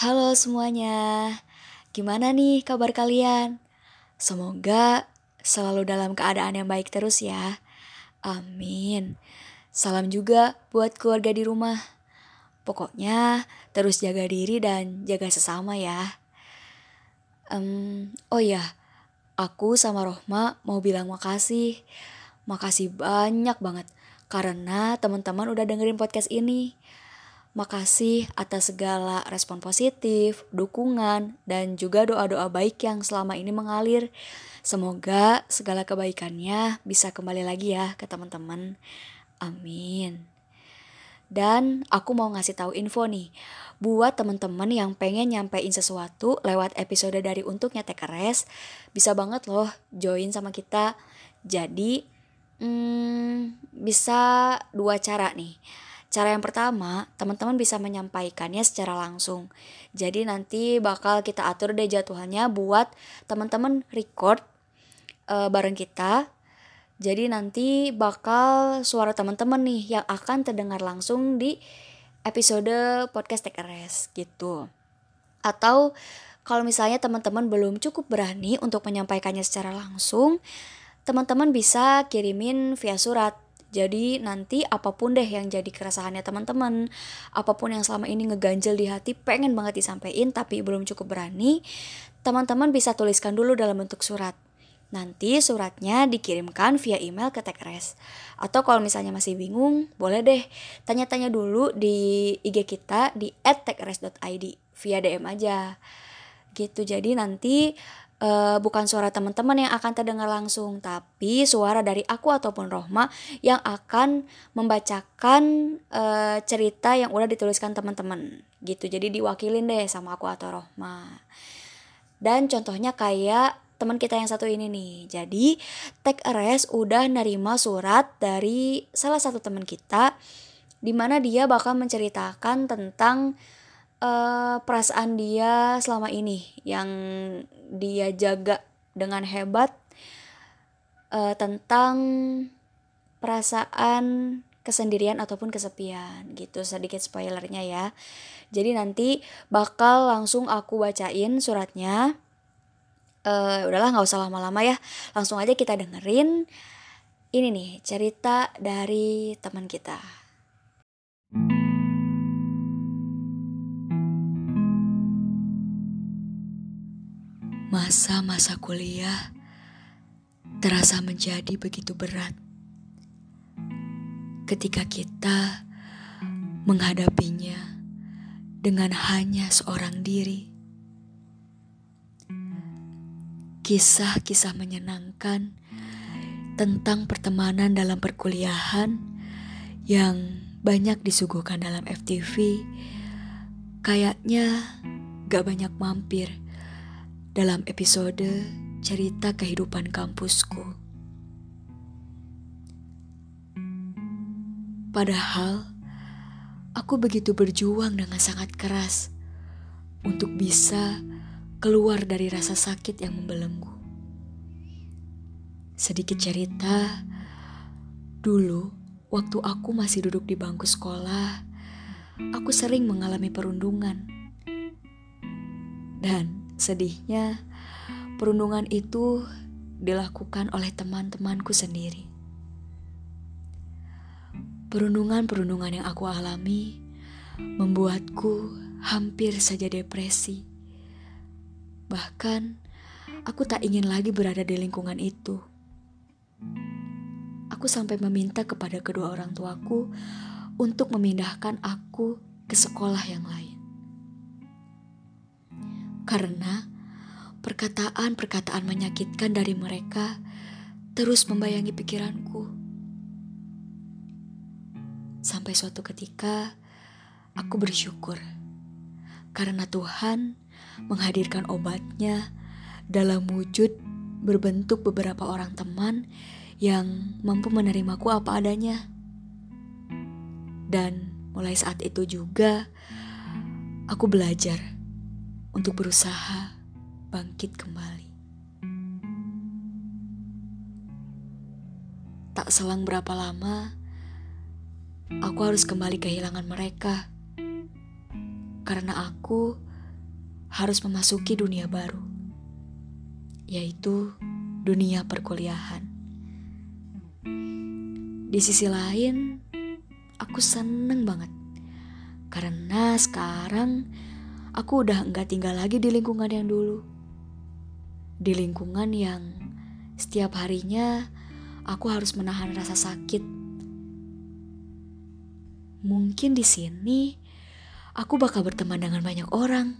Halo semuanya, gimana nih kabar kalian? Semoga selalu dalam keadaan yang baik terus ya. Amin. Salam juga buat keluarga di rumah. Pokoknya terus jaga diri dan jaga sesama ya. Um, oh ya, aku sama Rohma mau bilang makasih. Makasih banyak banget karena teman-teman udah dengerin podcast ini. Makasih atas segala respon positif, dukungan, dan juga doa-doa baik yang selama ini mengalir. Semoga segala kebaikannya bisa kembali lagi ya ke teman-teman. Amin. Dan aku mau ngasih tahu info nih buat teman-teman yang pengen nyampein sesuatu lewat episode dari Untuknya Tekeres, bisa banget loh join sama kita. Jadi, hmm, bisa dua cara nih. Cara yang pertama, teman-teman bisa menyampaikannya secara langsung. Jadi nanti bakal kita atur deh jadwalnya buat teman-teman record uh, bareng kita. Jadi nanti bakal suara teman-teman nih yang akan terdengar langsung di episode podcast TKRS gitu. Atau kalau misalnya teman-teman belum cukup berani untuk menyampaikannya secara langsung, teman-teman bisa kirimin via surat jadi nanti apa pun deh yang jadi keresahannya teman-teman, apa pun yang selama ini ngeganjel di hati pengen banget disampaikan tapi belum cukup berani, teman-teman bisa tuliskan dulu dalam bentuk surat. Nanti suratnya dikirimkan via email ke Tekres. Atau kalau misalnya masih bingung, boleh deh tanya-tanya dulu di IG kita di @tekres.id via DM aja. Gitu. Jadi nanti uh, bukan suara teman-teman yang akan terdengar langsung, tapi suara dari aku ataupun Rohma yang akan membacakan uh, cerita yang udah dituliskan teman-teman. Gitu. Jadi diwakilin deh sama aku atau Rohma. Dan contohnya kayak teman kita yang satu ini nih. Jadi, Tech Arrest udah nerima surat dari salah satu teman kita di mana dia bakal menceritakan tentang uh, perasaan dia selama ini yang dia jaga dengan hebat uh, tentang perasaan kesendirian ataupun kesepian gitu. Sedikit spoilernya ya. Jadi nanti bakal langsung aku bacain suratnya. Uh, udahlah nggak usah lama-lama ya. Langsung aja kita dengerin ini nih cerita dari teman kita. Masa-masa kuliah terasa menjadi begitu berat ketika kita menghadapinya dengan hanya seorang diri. Kisah-kisah menyenangkan tentang pertemanan dalam perkuliahan yang banyak disuguhkan dalam FTV kayaknya gak banyak mampir dalam episode cerita kehidupan kampusku. Padahal aku begitu berjuang dengan sangat keras untuk bisa keluar dari rasa sakit yang membelenggu. Sedikit cerita, dulu waktu aku masih duduk di bangku sekolah, aku sering mengalami perundungan. Dan Sedihnya, perundungan itu dilakukan oleh teman-temanku sendiri. Perundungan-perundungan yang aku alami membuatku hampir saja depresi. Bahkan, aku tak ingin lagi berada di lingkungan itu. Aku sampai meminta kepada kedua orang tuaku untuk memindahkan aku ke sekolah yang lain karena perkataan-perkataan menyakitkan dari mereka terus membayangi pikiranku. Sampai suatu ketika aku bersyukur karena Tuhan menghadirkan obatnya dalam wujud berbentuk beberapa orang teman yang mampu menerimaku apa adanya. Dan mulai saat itu juga aku belajar untuk berusaha bangkit kembali. Tak selang berapa lama, aku harus kembali kehilangan mereka. Karena aku harus memasuki dunia baru, yaitu dunia perkuliahan. Di sisi lain, aku seneng banget karena sekarang aku udah nggak tinggal lagi di lingkungan yang dulu. Di lingkungan yang setiap harinya aku harus menahan rasa sakit. Mungkin di sini aku bakal berteman dengan banyak orang.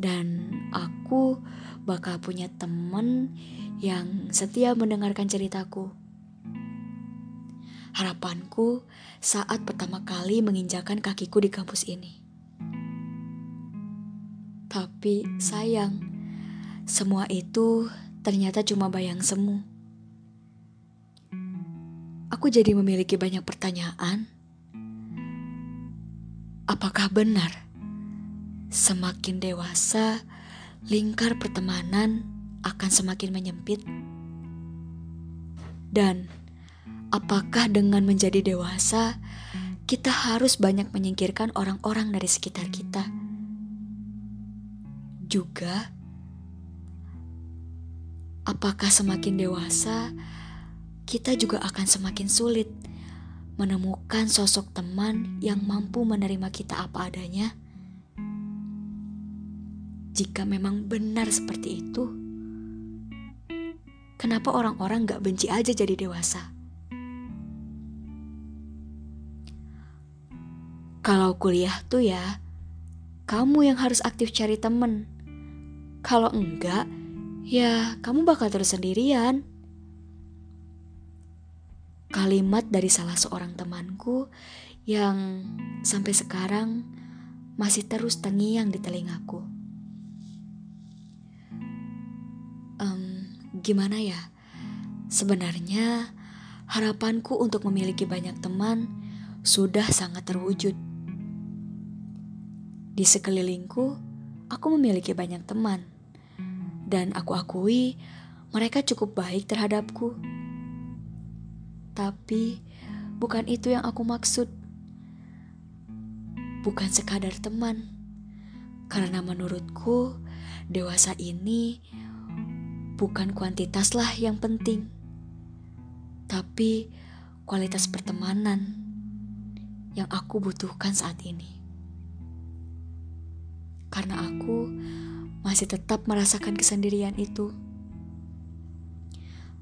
Dan aku bakal punya temen yang setia mendengarkan ceritaku. Harapanku saat pertama kali menginjakan kakiku di kampus ini. Tapi sayang, semua itu ternyata cuma bayang semu. Aku jadi memiliki banyak pertanyaan. Apakah benar semakin dewasa, lingkar pertemanan akan semakin menyempit? Dan apakah dengan menjadi dewasa, kita harus banyak menyingkirkan orang-orang dari sekitar kita? Juga, apakah semakin dewasa, kita juga akan semakin sulit menemukan sosok teman yang mampu menerima kita apa adanya? Jika memang benar seperti itu, kenapa orang-orang gak benci aja jadi dewasa? Kalau kuliah tuh ya, kamu yang harus aktif cari temen. Kalau enggak, ya kamu bakal terus sendirian. Kalimat dari salah seorang temanku yang sampai sekarang masih terus terngiang di telingaku. Um, gimana ya? Sebenarnya harapanku untuk memiliki banyak teman sudah sangat terwujud. Di sekelilingku, aku memiliki banyak teman, dan aku akui mereka cukup baik terhadapku. Tapi bukan itu yang aku maksud. Bukan sekadar teman, karena menurutku dewasa ini bukan kuantitaslah yang penting, tapi kualitas pertemanan yang aku butuhkan saat ini karena aku masih tetap merasakan kesendirian itu.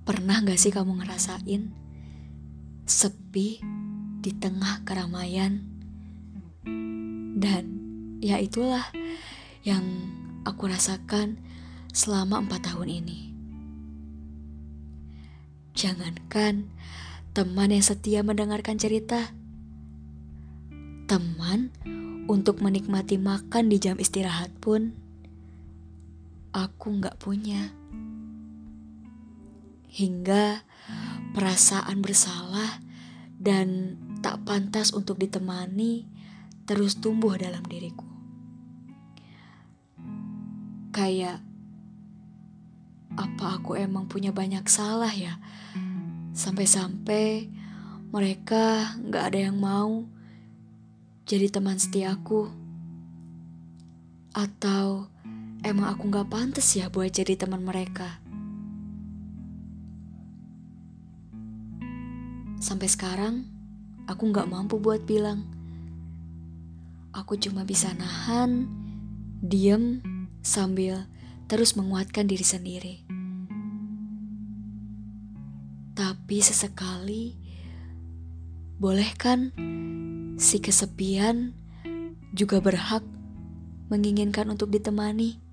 Pernah gak sih kamu ngerasain sepi di tengah keramaian? Dan ya itulah yang aku rasakan selama empat tahun ini. Jangankan teman yang setia mendengarkan cerita, teman untuk menikmati makan di jam istirahat pun, aku nggak punya. Hingga perasaan bersalah dan tak pantas untuk ditemani terus tumbuh dalam diriku. Kayak apa aku emang punya banyak salah ya? Sampai-sampai mereka nggak ada yang mau jadi teman setiaku? Atau emang aku gak pantas ya buat jadi teman mereka? Sampai sekarang, aku gak mampu buat bilang. Aku cuma bisa nahan, diem, sambil terus menguatkan diri sendiri. Tapi sesekali, boleh kan si kesepian juga berhak menginginkan untuk ditemani.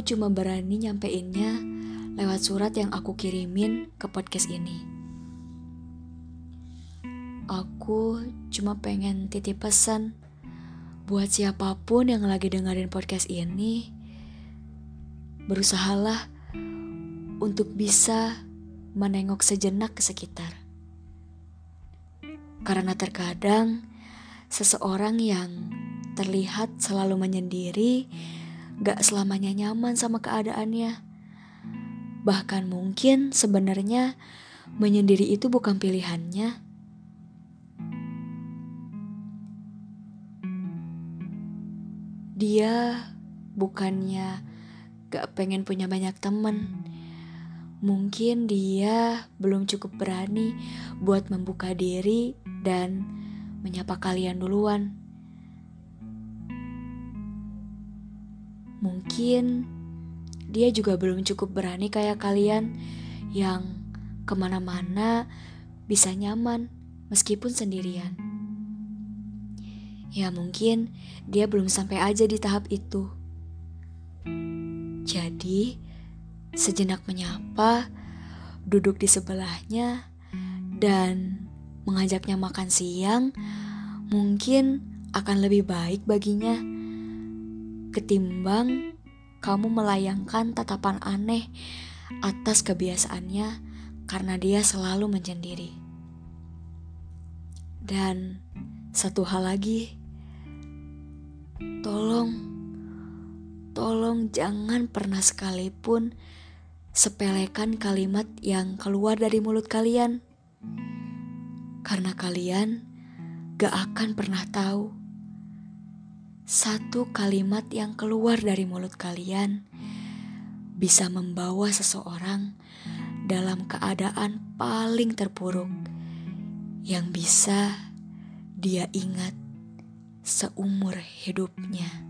Cuma berani nyampeinnya lewat surat yang aku kirimin ke podcast ini. Aku cuma pengen titip pesan buat siapa pun yang lagi dengerin podcast ini. Berusahalah untuk bisa menengok sejenak ke sekitar. Karena terkadang seseorang yang terlihat selalu menyendiri gak selamanya nyaman sama keadaannya. Bahkan mungkin sebenarnya menyendiri itu bukan pilihannya. Dia bukannya gak pengen punya banyak temen. Mungkin dia belum cukup berani buat membuka diri dan menyapa kalian duluan. Mungkin dia juga belum cukup berani kayak kalian yang ke mana-mana bisa nyaman meskipun sendirian. Ya mungkin dia belum sampai aja di tahap itu. Jadi, sejenak menyapa, duduk di sebelahnya, dan mengajaknya makan siang mungkin akan lebih baik baginya ketimbang kamu melayangkan tatapan aneh atas kebiasaannya karena dia selalu menyendiri. Dan satu hal lagi, tolong, tolong jangan pernah sekalipun sepelekan kalimat yang keluar dari mulut kalian. Karena kalian gak akan pernah tahu satu kalimat yang keluar dari mulut kalian bisa membawa seseorang dalam keadaan paling terpuruk yang bisa dia ingat seumur hidupnya.